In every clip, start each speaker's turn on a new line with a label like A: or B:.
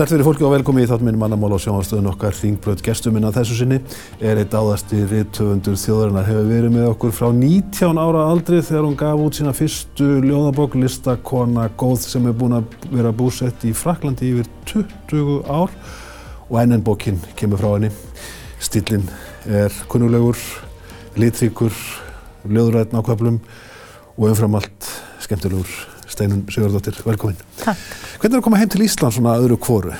A: Sært verið fólki og velkomi í þáttminn mannamál og sjónastöðun okkar Ringbröð gestuminn að þessu sinni er eitt áðasti rittöfundur þjóðarinnar hefur verið með okkur frá 19 ára aldrei þegar hún gaf út sína fyrstu ljóðabokk listakona góð sem er búin að vera búsett í Fraklandi yfir 20 ár og enn bókinn kemur frá henni. Stillin er kunnulegur, litríkur, ljóðræðn á köflum og umfram allt skemmtilegur. Steinun Sigurdóttir, velkomin.
B: Takk.
A: Hvernig er að koma heim til Ísland svona öðru kvoru?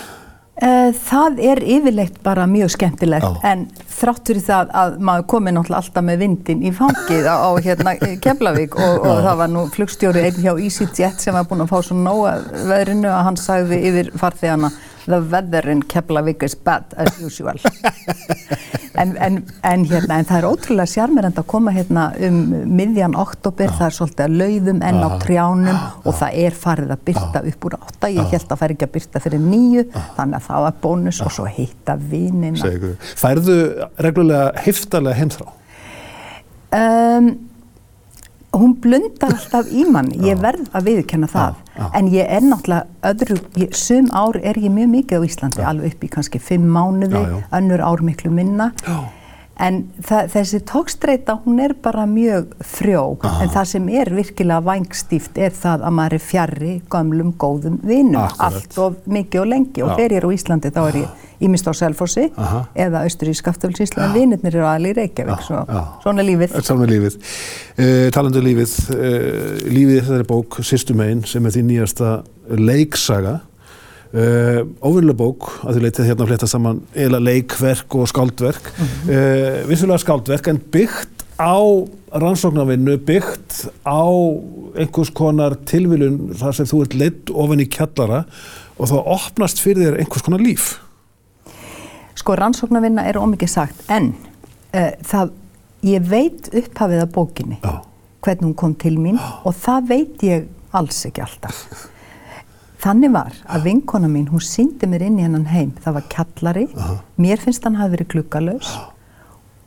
B: Uh, það er yfirleitt bara mjög skemmtilegt
A: Já.
B: en þrátt fyrir það að maður komi náttúrulega alltaf með vindin í fangið á, á hérna, Keflavík og, og það var nú flugstjóri einn hjá EasyJet sem var búinn að fá svo nóga veðrinu að hann sagði yfir farþegana The weather in Keflavík is bad as usual. en, en, en, hérna, en það er ótrúlega sjarmerend að koma hérna um miðjan oktober, það er svolítið að lauðum enn á trjánum og það er farið að byrta upp úr átta, ég held að færi ekki að byrta fyrir nýju, þannig að það var bónus og svo hitta vinina.
A: Færðu reglulega heftalega heimþrá?
B: Um, hún blundar alltaf í mann, ég verð að viðkenna það,
A: já.
B: en ég er náttúrulega öðru, ég, sum ár er ég mjög mikið á Íslandi, alveg upp í kannski fimm mánuði,
A: Já, já.
B: önnur ár miklu minna.
A: Já.
B: En það, þessi tókstreita, hún er bara mjög frjó, en það sem er virkilega vangstíft er það að maður er fjarrri gömlum góðum
A: Akkurat.
B: allt og mikið og lengi og
A: Já.
B: þegar ég er á Íslandi þá er ég ímist á Selfossi
A: Aha.
B: eða austur í Skaftafellsísla, en vinirnir eru aðal í Reykjavík, svo, svona er lífið.
A: Saman lífið. Uh, talandu lífið, uh, lífið í þessari bók, Sýstu megin, sem er því nýjasta leiksaga. Uh, Óvinnilega bók, að því leitið hérna að fletta saman eða leikverk og skáldverk. uh, vissulega skáldverk, en byggt á rannsóknarvinnu, byggt á einhvers konar tilviljun þar sem þú ert leitt ofan í kjallara og þá opnast fyrir þér einhvers konar líf.
B: Sko rannsóknarvinna er ómikið sagt en uh, það, ég veit upphafið af bókinni
A: Já.
B: hvernig hún kom til mín og það veit ég alls ekki alltaf. Þannig var að vinkona mín, hún síndi mér inn í hennan heim. Það var kjallari, mér finnst hann hafi verið gluggalös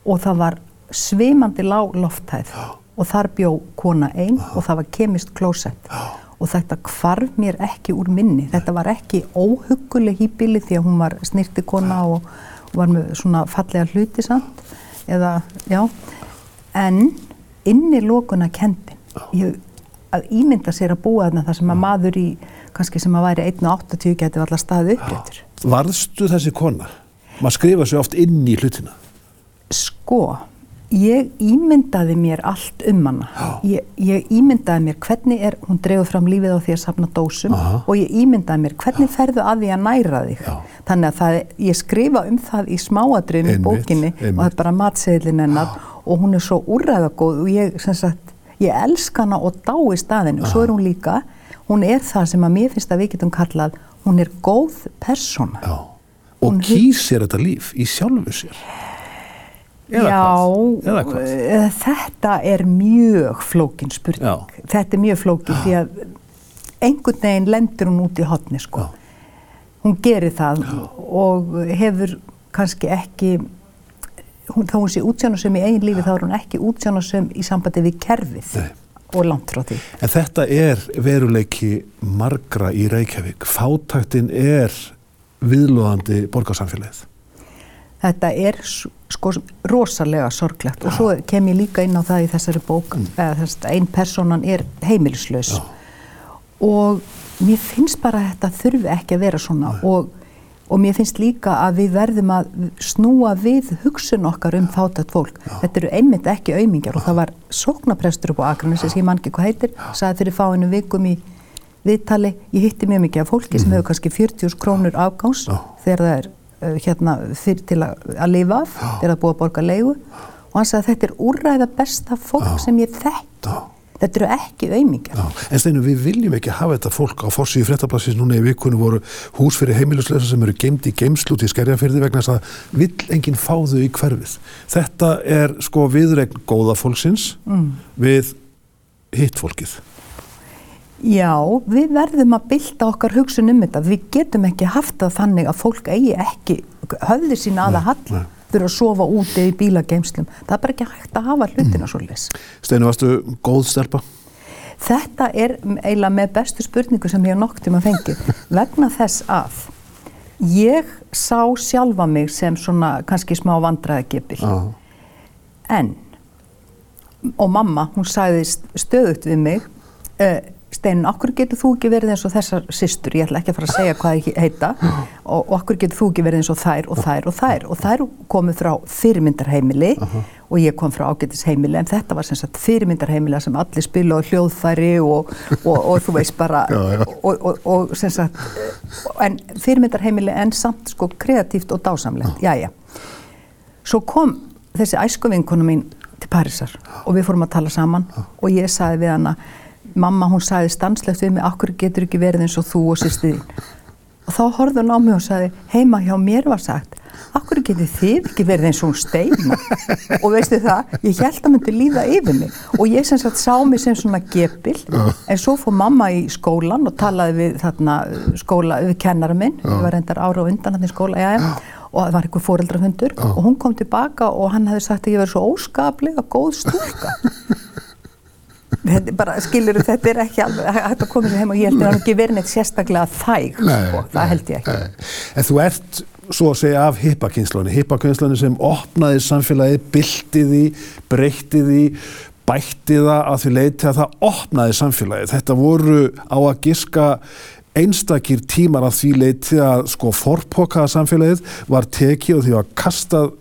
B: og það var svimandi lág lofthæð. Og þar bjó kona einn og það var kemist klósett og þetta hvarf mér ekki úr minni. Þetta var ekki óhuguleg hýbili því að hún var snirti kona og, var með svona fallega hluti samt eða, já, en inni lókuna kendin. Ég, að ímynda sér að búa þarna þar sem að maður í, kannski sem að væri 1.80 geti alltaf staðið uppgjötur.
A: Varðstu þessi kona? Maður skrifa sér oft inn í hlutina.
B: Sko, ég ímyndaði mér allt um hana. Ég, ég ímyndaði mér hvernig er, hún dregur fram lífið á því að safna dósum
A: Aha.
B: og ég ímyndaði mér hvernig ferðu að því að næra þig.
A: Já.
B: Þannig að það, ég skrifa um það í smáadriðum í bókinni
A: einmitt.
B: og það er bara matseðlinn hennar og hún er svo úrræðagóð og ég, sagt, ég elska hana og dái staðinu og svo er hún líka, hún er það sem að mér finnst að við getum kallað, hún er góð persóna.
A: Já. Og
B: Hún
A: kýr sér þetta líf í sjálfu sér. Eða
B: Já?
A: Eða
B: eh, þetta er mjög flókin spurning.
A: Já.
B: Þetta er mjög flókin því að einhvern veginn lendur hún út í hotni sko.
A: Já.
B: Hún gerir það og hefur kannski ekki, hún, þá hún sé útsjónasum í eigin lífi þá er hún ekki útsjónasum í sambandi við kerfið
A: Nei.
B: og langt frá því.
A: En þetta er veruleiki margra í Reykjavík. Fátæktin er viðlóðandi borgarsamfélagið.
B: Þetta er sko rosalega sorglegt og svo kem ég líka inn á það í þessari bók eða þess að ein personan er heimilislaus. Og mér finnst bara að þetta þurfi ekki að vera svona og, og mér finnst líka að við verðum að snúa við hugsun okkar um fátækt fólk. Þetta eru einmitt ekki aumingjar og það var sóknaprestur upp á Akranes sem ég man ekki hvað heitir, sagði fyrir fáinu vikum í viðtali, ég hitti mjög mikið af fólki sem hefur kannski 40 krónur afgáns þegar það er hérna fyrir til að, að lifa af, þegar það er búið að borga leigu og hann sagði að þetta er úrræða besta fólk sem ég þekki. Þetta eru ekki aumingjar.
A: Já. En steinu, við viljum ekki hafa þetta fólk á fórsíðu fréttaplassins núna í vikunni voru hús fyrir heimiluslösa sem eru gemd í geimslut í skerjafyrði vegna þess að vill enginn fá þau í hverfið. Þetta er sko viðregn góða fólksins
B: Mm.
A: við hitt fólkið.
B: Já, við verðum að bylta okkar hugsun um þetta. Við getum ekki haft það þannig að fólk eigi ekki höfði sína aða hall fyrir að sofa úti í bílageimslum. Það er bara ekki hægt að hafa hlutina svo leys.
A: Steinu, varstu góð stelpa?
B: Þetta er eiginlega með bestu spurningu sem ég hef nokk tíma fengið vegna þess að ég sá sjálfa mig sem svona kannski smá vandræðagipil
A: Já.
B: en og mamma, hún sagði stöðugt við mig uh, Steinin, okkur getur þú ekki verið eins og þessar systur, ég ætla ekki að fara að segja hvað ég heita. Og, og okkur getur þú ekki verið eins og þær og þær og þær. Og þær komið frá fyrirmyndarheimili og ég kom frá ágætisheimili en þetta var sem sagt fyrirmyndarheimili sem allir spila á hljóðfæri og, og, og þú veist bara
A: Já, já.
B: og sem sagt en fyrirmyndarheimili en samt sko kreatíft og dásamlegt, já. Já svo kom þessi æskuvinkonu mín til Parísar og við fórum að tala saman og ég sagði við hana mamma hún sagði stanslegt við mig akkur getur ekki verið eins og þú og sýsti þín? Og þá horfði hún á mig og sagði heima hjá mér var sagt akkur getur þið ekki verið eins og hún steina? Og veistu það, ég held að myndi líða yfir mig. Og ég sem sagt sá mig sem svona gepil en svo fór mamma í skólan og talaði við þarna skóla við kennara minn, ég var reyndar ára og undan hann í skóla, já, já. Og það var einhver fóreldrafundur og hún kom tilbaka og hann hefði sagt að ég verið svo óskaplega góð stúlka þetta er bara, skilur þetta er ekki alveg hægt að koma sér heim og ég held að það ekki verið neitt sérstaklega þæg sko, það held ég ekki
A: Nei. En þú ert svo að segja af hippakynnslunni, hippakynnslunni sem opnaði samfélagi, bylti því, breytti því, bætti það að því leiti að það opnaði samfélagi. Þetta voru á að giska einstakir tímar að því leiti að sko forpokaða samfélagið var tekið og því að kastað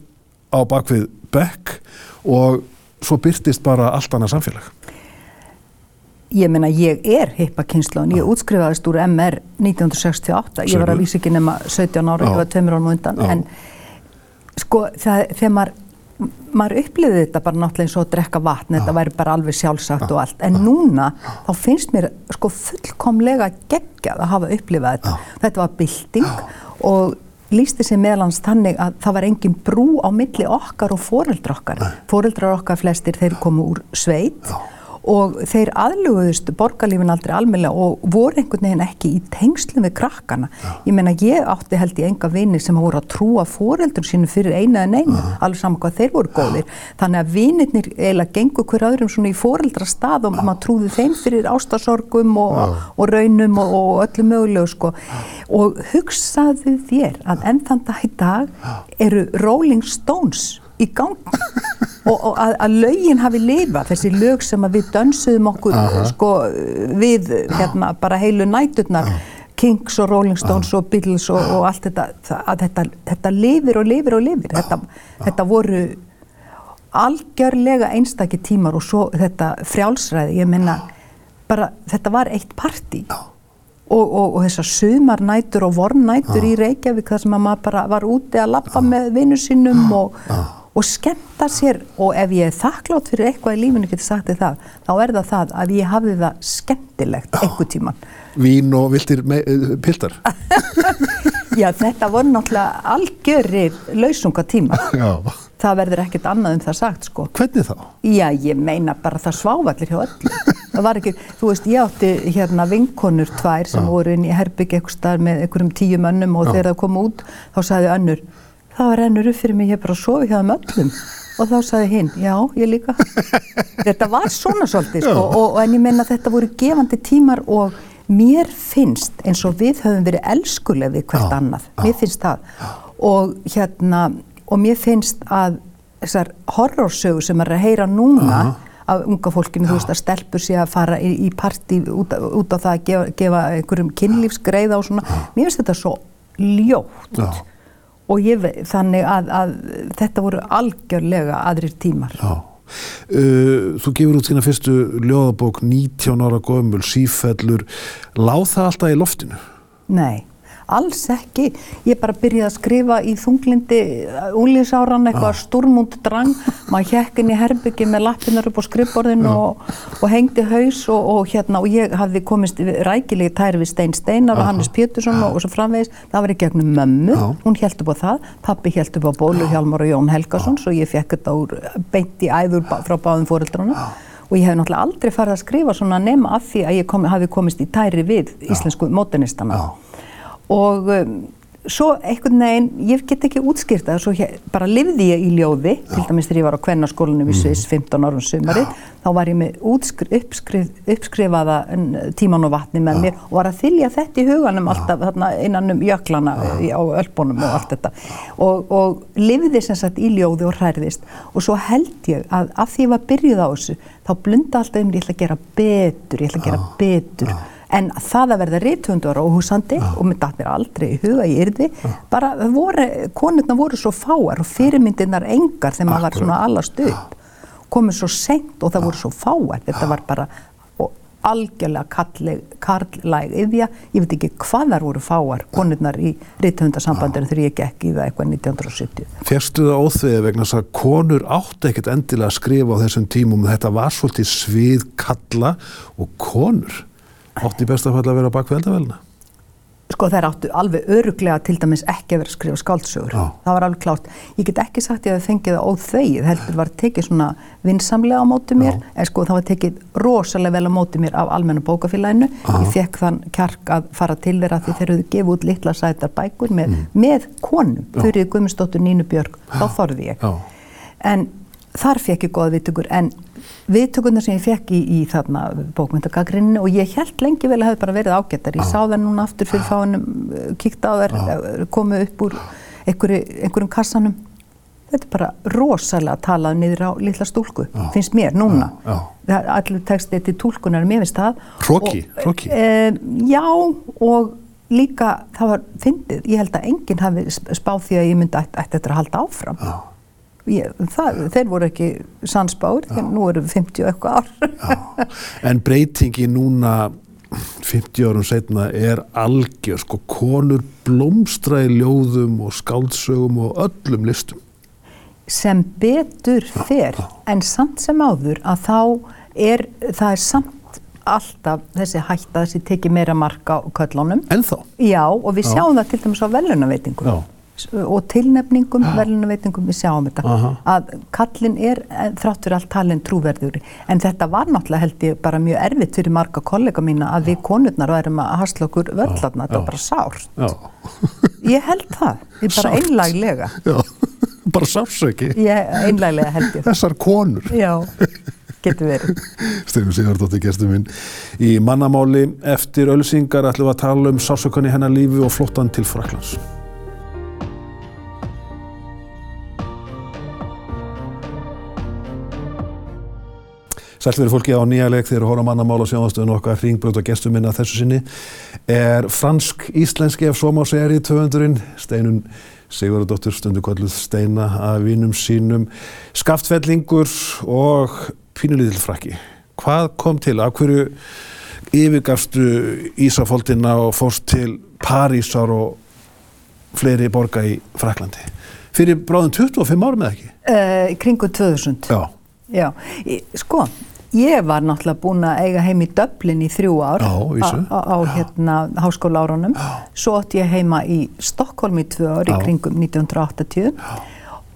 A: á bakvið bekk og svo byrtist bara allt annað samfélag.
B: Ég meina, ég er hippakynnslun, ég útskrifaðist úr MR 1968, ég var að vísa ekki nema 17 ára, ég var tveimur árum undan,
A: Já.
B: en sko það, þegar maður, maður upplifði þetta bara náttúrulega eins og að drekka vatn, þetta væri bara alveg sjálfsagt og allt, en núna þá finnst mér sko fullkomlega geggjað að hafa upplifað þetta. Þetta var bylting og lísti sig meðlans þannig að það var engin brú á milli okkar og foreldra okkar. Foreldrar okkar flestir þeir komu úr sveit. Og þeir aðluguðust borgarlífin aldrei almennilega og voru einhvern veginn ekki í tengslum við krakkana. Ég meina ég átti held í enga vini sem voru að trúa foreldrum sínum fyrir eina en einu, alveg saman hvað þeir voru góðir. Þannig að vinirnir eiginlega gengur hver öðrum svona í foreldra stað og maður trúði þeim fyrir ástasorgum og, og raunum og, og öllu mögulegu sko. Og hugsaðu þér að enn þann dag í dag eru Rolling Stones í gang og, og að, að lögin hafi lifað, þessi lög sem við dönsuðum okkur sko, við hérna bara heilu næturnar Kings og Rolling Stones og Beatles og, og allt þetta, að þetta, þetta lifir og lifir og lifir. Þetta, þetta voru algjörlega einstakir tímar og svo þetta frjálsræði, ég menna bara þetta var eitt partí. Og, og, og þessar sumarnætur og vornætur í Reykjavík þar sem að maður bara var úti að lappa með vinnu sínum og, og skemmta sér og ef ég er þakklátt fyrir eitthvað í lífinu getur sagt þið það, þá er það það að ég hafði það skemmtilegt einhver tíman.
A: Vín og viltir eh, piltar.
B: Já, þetta voru náttúrulega algjörir lausungatíma.
A: Já.
B: Það verður ekkert annað um það sagt, sko.
A: Hvernig þá?
B: Já, ég meina bara það svávallir hjá öllum. Það var ekki, þú veist, ég átti hérna vinkonur tvær sem voru inn í herbygg eitthvað með einhverjum tíu mönnum og þegar það kom út, þá sagði önnur, það var ennur upp fyrir mig, ég bara sofi hjá þeim öllum. Og þá sagði hinn, já, ég líka. þetta var svona svolítið, sko, og, og en ég meina þetta voru gefandi tímar og mér finnst eins og við höfum verið elskuleg við hvert
A: Já,
B: annað. Mér finnst það. Og hérna, og mér finnst að þessar horrorsögur sem er að heyra núna af unga fólkinu, þú veist að stelpur sé að fara í, í partí út, út á það að gefa, gefa einhverjum kynlífsgreiða og svona, mér finnst þetta svo ljótt
A: Já.
B: Og ég þannig að, að þetta voru algjörlega aðrir tímar.
A: Já. Uh, þú gefur út þína fyrstu ljóðabók 19 ára gömul, sífellur. Láð það alltaf í loftinu?
B: Nei, alls ekki. Ég bara byrjaði að skrifa í þunglindi úlísáran eitthvað stúrmúnd drang. Maður hjekk inn í herbyggi með lappinnar upp á skrifborðinu og, og hengdi haus og, og hérna og ég hafði komist rækilegi tæri við Stein Steinar og Hannes Pétursson og, og svo framvegis. Það var í gegnum mömmu, hún held upp á það. Pappi held upp á Bólu Hjálmar og Jón Helgason svo ég fekk þetta úr beint í æður frá báðum fóreldrarna. Og ég hef náttúrulega aldrei farið að skrifa svona nema af því að ég kom, hafi komist í tæri við íslensku mótenistana
A: Já.
B: Og um, svo einhvern veginn, ég get ekki útskýrt það, svo hér, bara lifði ég í ljóði, Já. til dæmis þegar ég var á kvennarskólanum í Sviss 15 árum sumarið, þá var ég með uppskrif, uppskrifaða tíman og vatni með Já. mér og var að þylja þetta í huganum alltaf þarna, innan um jöklana á ölbónum og allt þetta. Og, og lifði sem sagt í ljóði og hræðist og svo held ég að af því ég var byrjuð á þessu, þá blunda alltaf um ég ætla að gera betur, ég ætla að gera betur en það að verða reythundur á húsandi ja. og mér dætt mér aldrei í huga í yrði, ja. bara voru, konurna voru svo fáar og fyrirmyndirnar engar þegar maður var svona allast upp. Komið svo senkt og það voru svo fáar. Þetta var bara algjörlega karlæg yfja, ég veit ekki hvað þar voru fáar konurnar í reythundarsambandinu þegar ég gekk í það eitthvað 1970.
A: Fjerstu það óþvið vegna að konur átti ekkert endilega að skrifa á þessum tímum, þetta var svolítið svið kalla og konur átti best að falla að vera bak við eldavelna?
B: Sko þær áttu alveg öruglega til dæmis ekki að vera að skrifa skáldsögur. Já. Það var alveg klárt. Ég get ekki sagt ég að það fengið það óþvegið, heldur var tekið svona vinsamlega á mótið mér, Já. en sko það var tekið rosalega vel á mótið mér af almenna bókafélaginu. Ég fekk þann kjark að fara til þeirra því þeir eru gefið út litla sætar bækur með, mm. með konum, fyrir Guðmundsdóttur Nínu Björg, þá þorði ég. En þar fekk ég goða viðtökur en viðtökurnar sem ég fekk í, í þarna bókmyndagagrinu og ég held lengi vel að það hefði bara verið ágættar. Ég sá það núna aftur fyrir fáinum, eh, kíkta á þær, eh, komið upp úr einhverju, einhverjum kassanum. Þetta er bara rosalega talað niður á litla stúlku, já. finnst mér núna. Já, já. Allir tekstið til túlkunar, mér finnst það.
A: Hróki, hróki.
B: E, já, og líka það var fyndið. Ég held að enginn hafi spáð því að ég myndi ætti eftir að halda áfram. Ég, það, þeir voru ekki sannsbár, nú eru við 50 eitthvað ár.
A: en breytingi núna 50 árum setna er algjör, sko, konur blómstra í ljóðum og skáldsögum og öllum listum.
B: Sem betur fer, já, já. en samt sem áður að þá er, það er samt alltaf þessi hætta þessi tekið meira marka á köllunum.
A: En þá?
B: Já, og við já. sjáum það til dæmis á velunaveitingum. Já og tilnefningum, verðlunaveitingum við sjáum þetta, Aha. að kallin er eh, þráttur allt talin trúverður en þetta var náttúrulega held ég bara mjög erfitt fyrir marga kollega mína að við konurnar værum að hasla okkur völdlarna þetta var bara sárt. Ég held það, ég er bara einlaglega
A: Já, bara sársöki
B: einlaglega held ég
A: Þessar konur.
B: Já, getur verið.
A: Stefn Sigardóttir, gestur minn. Í mannamáli eftir ölsingar ætlum við að tala um sársökunni hennar lífi og flottan til Fraklands Sælverið fólki á nýja leik þegar hóra mannamál og sjáðastöðun okkar hringbröð og gestur minna þessu sinni er fransk-íslenski ef svo má segja er í töfundurinn Steinun Sigurðardóttur stundu kvölduð Steina að vinum sínum skaftfellingur og pínulíðil frakki. Hvað kom til? Af hverju yfirgafstu Ísafóltina og fórst til Parísar og fleiri borga í Fraklandi? Fyrir bráðum 25 árum eða ekki?
B: Uh, kringu 2000.
A: Já.
B: Já, sko, Ég var náttúrulega búin að eiga heim í Dublin í þrjú ár
A: Já,
B: á, á hérna, háskóla árunum. Svo átt ég heima í Stokkólm í tvö ár í kringum 1980 Já.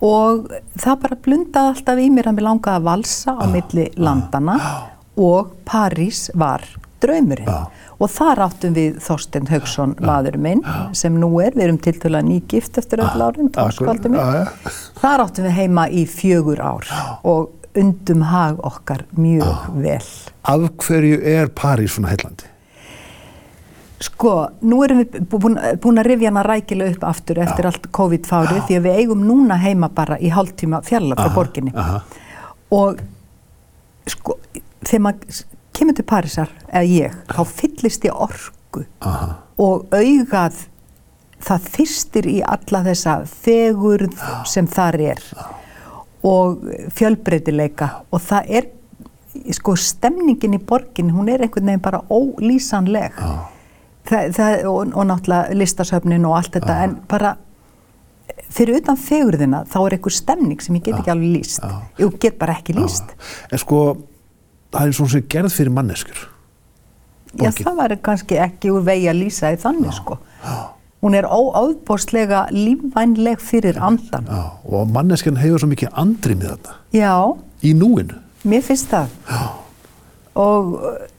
B: og það bara blundaði alltaf í mér að mér langaði að valsa á milli landana og París var draumurinn. Og þar áttum við Þorstein Haugsson, maðurinn minn, sem nú er, við erum til dæla nýgift eftir öll árin, tónskaldum minn. Þar áttum við heima í fjögur ár. Og undum hag okkar mjög ah. vel.
A: Af hverju er París svona heillandi?
B: Sko, nú erum við búin, búin að rifja hana rækilega upp aftur eftir Já. allt COVID-fárið því að við eigum núna heima bara í hálftíma fjalla frá borginni. Aha. Og sko, þegar maður kemur til Parísar, eða ég, þá fyllist ég orgu aha. og augað það þyrstir í alla þessa fegurð Já. sem þar er. Já og fjölbreytileika. Og það er, sko, stemningin í borgin, hún er einhvern veginn bara ólýsanleg. Það, það, og, og náttúrulega listasöfnin og allt þetta, en bara fyrir utan fegurðina þá er einhver stemning sem ég get ekki alveg líst ég get bara ekki líst
A: En sko, það er svona sem gerð fyrir manneskur
B: Já, það var kannski ekki úr vegi að lýsa í þannig, sko hún er óáðbóstlega lífvænleg fyrir andan.
A: Já, og manneskjan hefur svo mikið andri með þetta.
B: Já.
A: Í núinu.
B: Mér finnst það.
A: Já.
B: og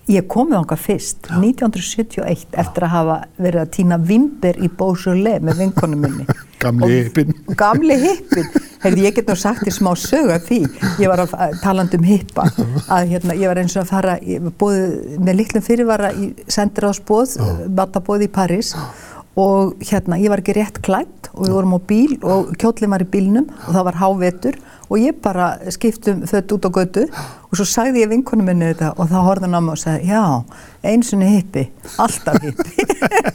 B: ég komið ánga fyrst 1971 eftir að hafa verið að týna vimber í Beaujolais með vinkonum minni
A: Gamli hippin
B: Gamli hippin Hefði ég get nú sagt í smá sög af því ég var að talandi um hippa að hérna, ég var eins og að fara bóð, með litlum fyrirvara í sendiráðsbóð, matabóð í París og hérna ég var ekki rétt klætt og við vorum á bíl og kjóllin var í bílnum og það var hávetur og ég bara skiptum þött út á götu og svo sagði ég vinkunum minni þetta og þá horði hann á mig og sagði já, einsunni hippi, alltaf hippi.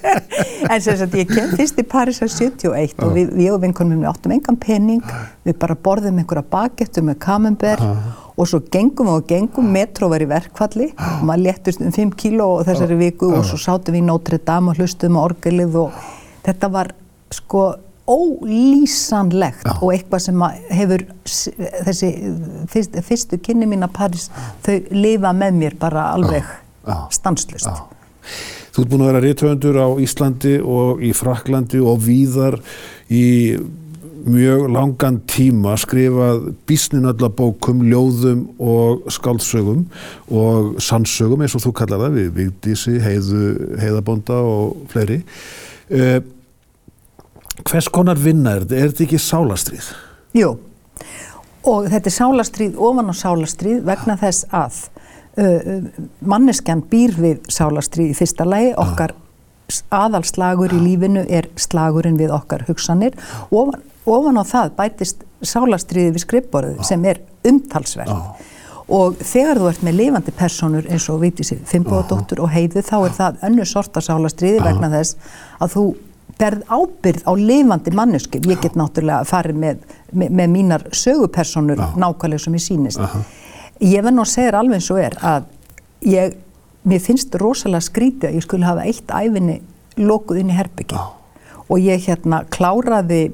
B: En sem sagt ég kem fyrst í Paris á 71 og við, við og vinkunum minni áttum engan penning við bara borðum einhverja bagettu með camembert og svo gengum og gengum, metro var í verkfalli og maður léttist um 5 kíló þessari viku og svo sátum við í Notre Dame og hlustum á orgelið og þetta var sko ólýsanlegt Já. og eitthvað sem hefur þessi fyrst, fyrstu kynni mín að Paris þau lifa með mér bara alveg stanslust.
A: Þú ert búin að vera réttöfundur á Íslandi og í Fraklandi og víðar í mjög langan tíma skrifað bísninöllabókum, ljóðum og skáldsögum og sannsögum eins og þú kallar það við Vigdísi, Heiðabonda og fleiri. Uh, Hvers konar vinna er þetta? Er þetta ekki sálastrið?
B: Jú, og þetta er sálastrið ofan á sálastrið vegna þess að uh, manneskjan býr við sálastrið í fyrsta lagi, okkar aðalslagur í lífinu er slagurinn við okkar hugsanir. Og ofan, ofan á það bætist sálastriði við skrippborðu sem er umtalsverð. Og þegar þú ert með lifandi personur eins og Vítísi Fimboðadóttur og Heiðu þá er það önnu sorta sálastriði vegna þess að þú berð ábyrð á lifandi mannesku. Ég get náttúrulega farið með, með, með mínar sögupersonur Já. nákvæmlega sem ég sínist. Uh -huh. Ég verð nú að segja alveg eins og er að ég, mér finnst rosalega skrítið að ég skulle hafa eitt æfinni lokuð inn í herbyggi og ég hérna kláraði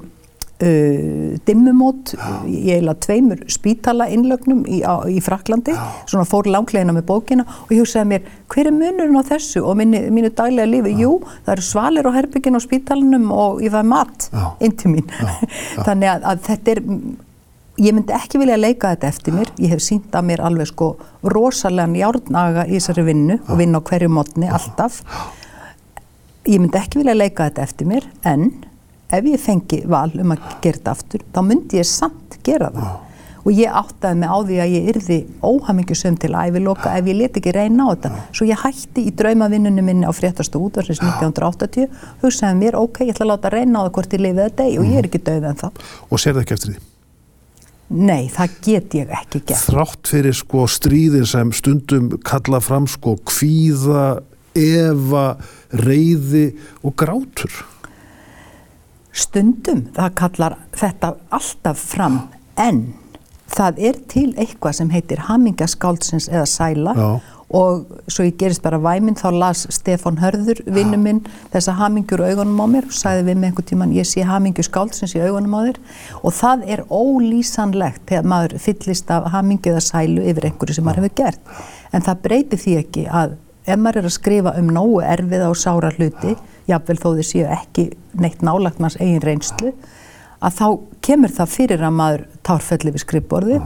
B: Uh, dimmumót í eila tveimur spítala innlögnum í, á, í Fraklandi Já. svona fór langlegina með bókina og ég hugsaði mér hver er munurinn á þessu og minni, mínu daglega lífi, Já. jú það eru svalir á herbyggin á spítalanum og ég fæði mat inn til mín. Þannig að, að þetta er ég myndi ekki vilja leika þetta eftir mér. Ég hef sínt að mér alveg sko rosalega njárnaga í þessari vinnu og vinna á hverju mótni alltaf. Ég myndi ekki vilja leika þetta eftir mér en ef ég fengi val um að gera þetta aftur þá myndi ég samt gera það. Ah. og ég áttaði mig á því að ég yrði óhamingjusum til að æviloka ef ég leti ekki reyna á þetta. Ah. svo ég hætti í draumavinnunum minni á fréttastu útvarsins 1980 hugsaði mér ok, ég ætla að láta reyna á það hvort ég lifið þetta deg og ég er ekki döð en það
A: Og sér það ekki eftir því?
B: Nei, það get ég ekki gert.
A: Þrátt fyrir sko stríðin sem stundum kalla fram sko kvíða, efa, reyði og grátur
B: stundum það kallar þetta alltaf fram en það er til eitthvað sem heitir hamingaskáldsins eða sæla. Já. og svo ég gerist bara væminn þá las Stefan Hörður vinnu minn þessa hamingjur augunum á mér og sagði við mig einhvern tíman ég sé hamingju skáldsins í augunum á þér. Og það er ólýsanlegt þegar maður fyllist af hamingju eða sælu yfir einhverju sem maður hefur gert. En það breytir því ekki að ef maður er að skrifa um nógu erfiða og sára hluti jáfnvel þó þið séu ekki neitt nálagt manns eigin reynslu að þá kemur það fyrir að maður tárfelli við skrifborði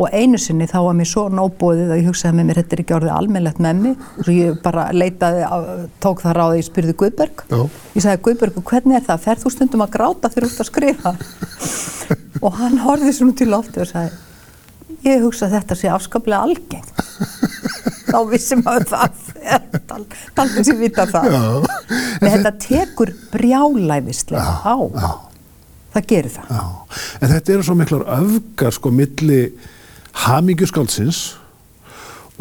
B: og einu sinni þá var mér svo nóbóðið að ég hugsaði með mér þetta er ekki orðið almennlegt með mig. Og ég bara leitaði, tók það ráði ég spyrði Guðberg. -huh. ég sagði Guðberg hvernig er það, ferð þú stundum að gráta þegar þú ert að skrifa? Og hann horfið svona til lofti og sagði ég hugsa að þetta sé afskaplega algengt. Þá vissum að það talveg sem vita það. En þetta tekur brjálæfislega á. já. það gerir það. Já.
A: en þetta eru svo miklar öfgar sko milli hamingjuskáldsins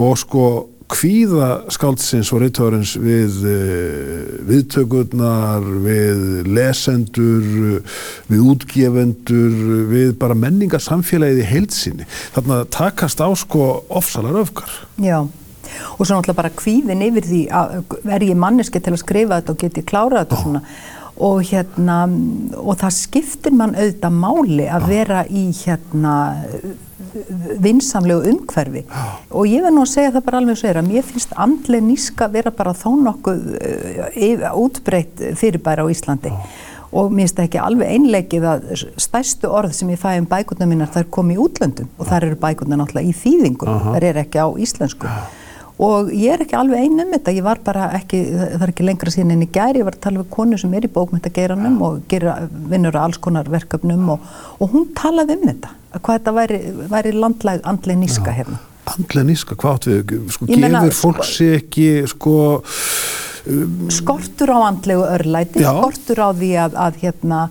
A: og sko kvíðaskáldsins og reytthárens við uh, viðtökurnar, við lesendur, við útgefendur, við bara menningarsamfélagið í heilsinni. Þannig að takast á sko ofsalar öfgar.
B: Já, og svo náttúrulega bara kvíðin yfir því að er ég manneski til að skrifa þetta og geti klárað þetta og svona og hérna og það skiptir mann auðvitað máli að vera í hérna vinsamlegu umhverfi. Og ég verð nú að segja það bara alveg svo er að mér finnst andlega níska vera bara þó nokkuð uh, útbreytt fyrirbæra á Íslandi. Og mér finnst það ekki alveg einleikið að stærstu orð sem ég fæ um bækuna mínar þær kom í útlöndum. Og þar eru bækuna náttúrulega í þýðingum, þar er ekki á íslensku og ég er ekki alveg einu um þetta, ég var bara ekki, það er ekki lengra síðan en í gæri, ég var að tala við konu sem er í bókmyndageiranum og gera, vinnur á alls konar verkefnum og, og hún talaði um þetta, hvað þetta væri, væri landlæg andleg níska hérna.
A: Andleg níska, hvað átt við, sko, gefur meina, fólk sko, sér ekki, sko...
B: Um, skortur á andlegu örlæti, já. skortur á því að, að hérna,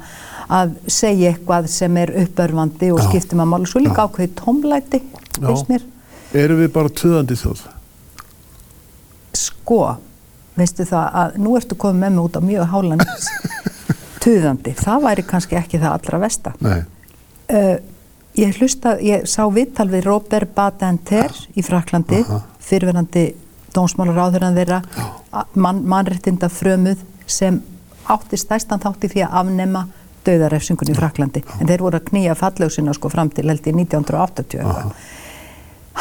B: að segja eitthvað sem er uppörfandi og skiptum að mála, svo líka ákveði tómlæti, veist mér.
A: Erum við bara töðandi þjóð?
B: Sko, veistu það að nú ertu komið með mig út á mjög hálanins tuðandi, það væri kannski ekki það allra vesta uh, ég hlusta, ég sá vittal við Robert Badenter í Fraklandi fyrirverandi dónsmálar áðurann þeirra man, mannrettinda frömuð sem átti stæstan þátti því að afnema döðarefsingun í Fraklandi en þeir voru að knýja fallauðsina sko fram til held í 1980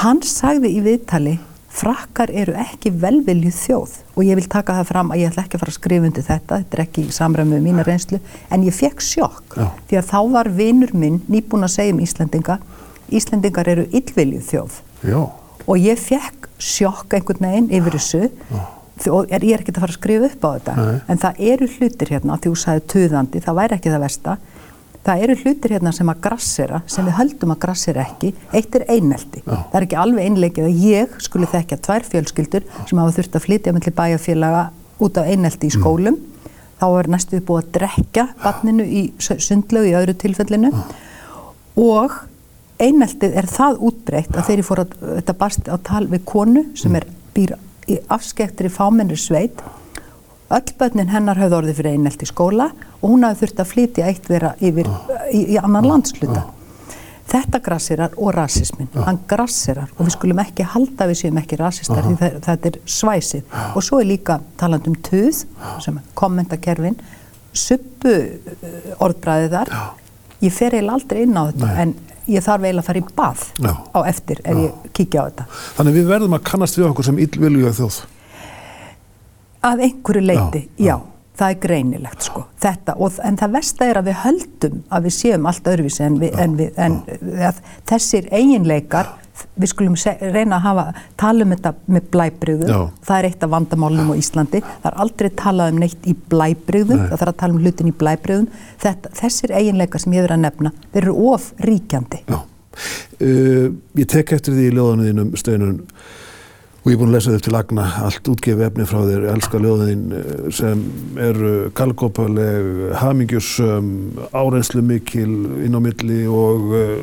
B: hann sagði í viðtali frakkar eru ekki velviljuð þjóð og ég vil taka það fram að ég ætla ekki að fara að skrifa undir þetta, þetta er ekki í samræmi með mína reynslu, en ég fekk sjokk Já. því að þá var vinur minn nýbúin að segja um Íslandinga Íslandingar eru illviljuð þjóð
A: Já.
B: og ég fekk sjokk einhvern veginn yfir þessu Já. og ég er ekki að fara að skrifa upp á þetta Nei. en það eru hlutir hérna, því þú sagði töðandi, það væri ekki það versta það eru hlutir hérna sem að grassera sem við höldum að grassera ekki eitt er einelti, Já. það er ekki alveg einleikið að ég skuli þekkja tvær fjölskyldur sem hafa þurft að flytja mellir bæjarfélaga út af einelti í mm. skólum mm. þá er næstuði búið að drekja barninu í sundlegu í öðru tilfellinu og eineltið er það útbreytt að þeirri fór að þetta barst á tal við konu sem mm. er býr í afskektri fámennir sveit öll börnin hennar höfði orðið fyrir einelt í skóla og hún hafði þurft að flytja eitt vera yfir í, í annan landsluta. Þetta grassirar og rasismin, hann grassirar og við skulum ekki halda við séum ekki rasistar því það, þetta er svæsið. Og svo er líka taland um tuð sem kommentakerfin, suppu uh, orðbræðið þar, ég fer eiginlega aldrei inn á þetta Nei. en ég þarf eiginlega að fara í bað á eftir ef Já. ég kíkja á þetta.
A: Þannig við verðum að kannast við okkur sem illviljuða þjóð.
B: Að einhverju leiti, já. já. það er greinilegt sko, þetta, og, en það versta er að við höldum að við séum allt öðruvísi en, við, en, við, en þessir eiginleikar, við skulum se, reyna að hafa, tala um þetta með blæbröðum, það er eitt af vandamálum á Íslandi, það er aldrei talað um neitt í blæbröðum, það þarf að tala um hlutin í blæbröðum, þessir eiginleikar sem ég verið að nefna, þeir eru of ríkjandi. Já,
A: uh, ég tek eftir því í löðanuðinum stöðunum og ég er búin að lesa þau til lagna allt útgefi efni frá þér, elska ljóðin eh, sem eru galgópaleg, hamingjusum, árenslu mikil inn á milli og uh,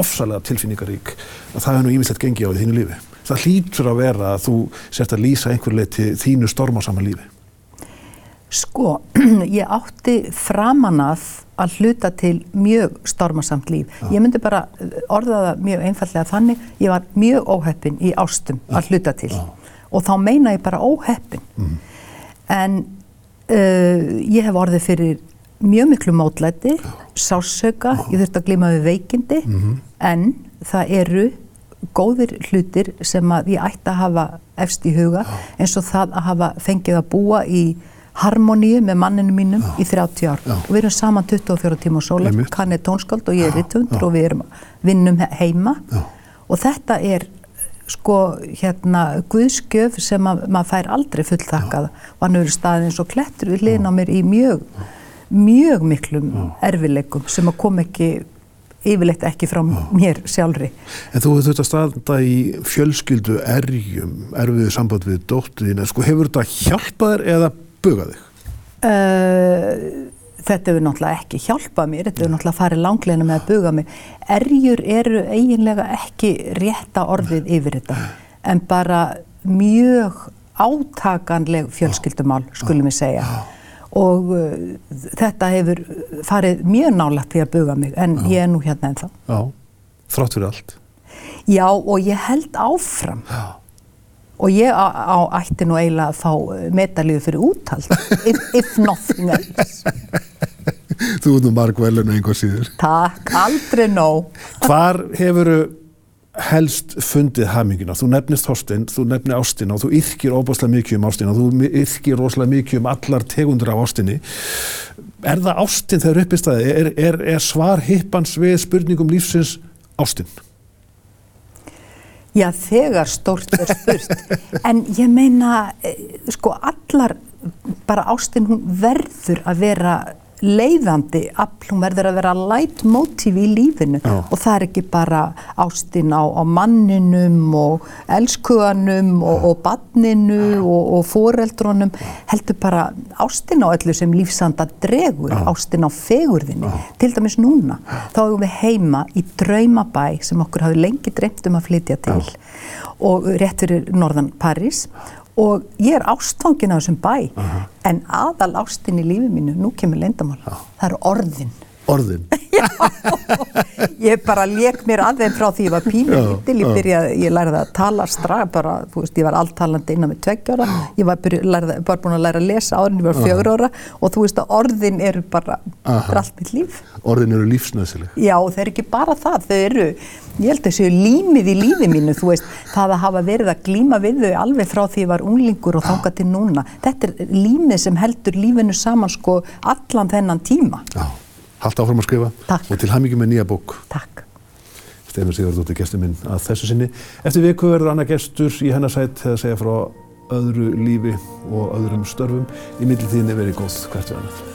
A: ofsalega tilfinningarík að það er nú ímislegt gengi á því þínu lífi. Það hlýtur að vera að þú sért að lýsa einhver leið til þínu stormásaman lífi.
B: Sko, ég átti framanað að hluta til mjög stormasamt líf. Já. Ég myndi bara orða það mjög einfallega þannig, ég var mjög óheppin í ástum Já. að hluta til Já. og þá meina ég bara óheppin. Mm. En uh, ég hef orðið fyrir mjög miklu mótlæti, sásauka, ég þurfti að glima við veikindi, mm -hmm. en það eru góðir hlutir sem að ég ætti að hafa efst í huga eins og það að hafa fengið að búa í harmoníu með manninu mínum í 30 ár. Og við erum saman 24 tíma og sóla, hann er tónskáld og ég er rittundur og við erum vinnum heima. Og þetta er sko hérna guðskjöf sem að, maður fær aldrei fulltakkað og hann eru staðið eins og klettur við liðna á mér í mjög mjög miklum erfileikum sem að kom ekki yfirleitt ekki frá mér sjálfri.
A: En þú hefur þetta staðanda í fjölskyldu erjum, erfiðu samband við dóttuðina, sko hefur þetta hjálpaður eða buga þig?
B: Uh, þetta hefur náttúrulega ekki hjálpað mér, þetta hefur náttúrulega farið langleginu með að buga mig. Erjur eru eiginlega ekki rétta orðið yfir þetta, en bara mjög átakanleg fjölskyldumál, skulum við segja. Og uh, þetta hefur farið mjög nálagt því að buga mig, en Já. ég er nú hérna ennþá.
A: Já, þrátt fyrir allt.
B: Já, og ég held áfram. Já og ég á, á ætti nú eiginlega að fá eh, medalíu fyrir úthald if, if nothing else
A: Þú ert nú marg velun einhver síður
B: Takk, aldrei nóg
A: Hvar hefuru helst fundið hamingina? Þú nefnist Þorstein, þú nefnir Ástina og þú yrkir óbáslega mikið um Ástina þú yrkir rosalega mikið um allar tegundur af Ástinni Er það Ástin þegar upp í staði? Er, er, er svar hippans við spurningum lífsins Ástin?
B: Já, þegar stórt er spurt. En ég meina, eh, sko, allar, bara ástin hún verður að vera leiðandi afl, hún verður að vera light motive í lífinu.
A: Já.
B: og það er ekki bara ástin á, á manninum og elskuanum og, og badninu og, og foreldrunum heldur bara ástin á öllu sem lífsanda dregur, ástin á fegurðinni. Til dæmis núna, þá erum við heima í draumabæ sem okkur hafi lengi dreymt um að flytja til. Og rétt fyrir norðan París og ég er ástfangin á þessum bæ. En aðal ástin í lífi mínu nú kemur leyndamál, það eru orðin
A: Orðin.
B: ég bara leik mér aðeins frá því ég var pínu
A: Já,
B: lítil, ég
A: já.
B: byrjaði, ég lærði að tala strax bara, þú veist, ég var alltalandi innan með tveggjára, ég var byrja, lærði, bara búin að læra að lesa árin, ég var fjögur ára og þú veist að orðin eru bara er allt mitt líf.
A: Orðin eru lífsnöðsileg.
B: Já, og þau eru ekki bara það, þau eru, ég held að þau séu límið í lífi mínu, þú veist, það að hafa verið að glíma við þau alveg frá því ég var unglingur og þangað til núna. Þetta er límið sem heldur lífinu saman sko allan þennan tíma.
A: Já. Haldt áfram að skrifa.
B: Takk.
A: Og til hamingi með nýja bók.
B: Takk.
A: Stefán Sigurðardóttir gestur minn að þessu sinni. Eftir viku verður annað gestur í hennar sætt að segja frá öðru lífi og öðrum störfum. Í mittiltíðinni verið góð hvert við annað.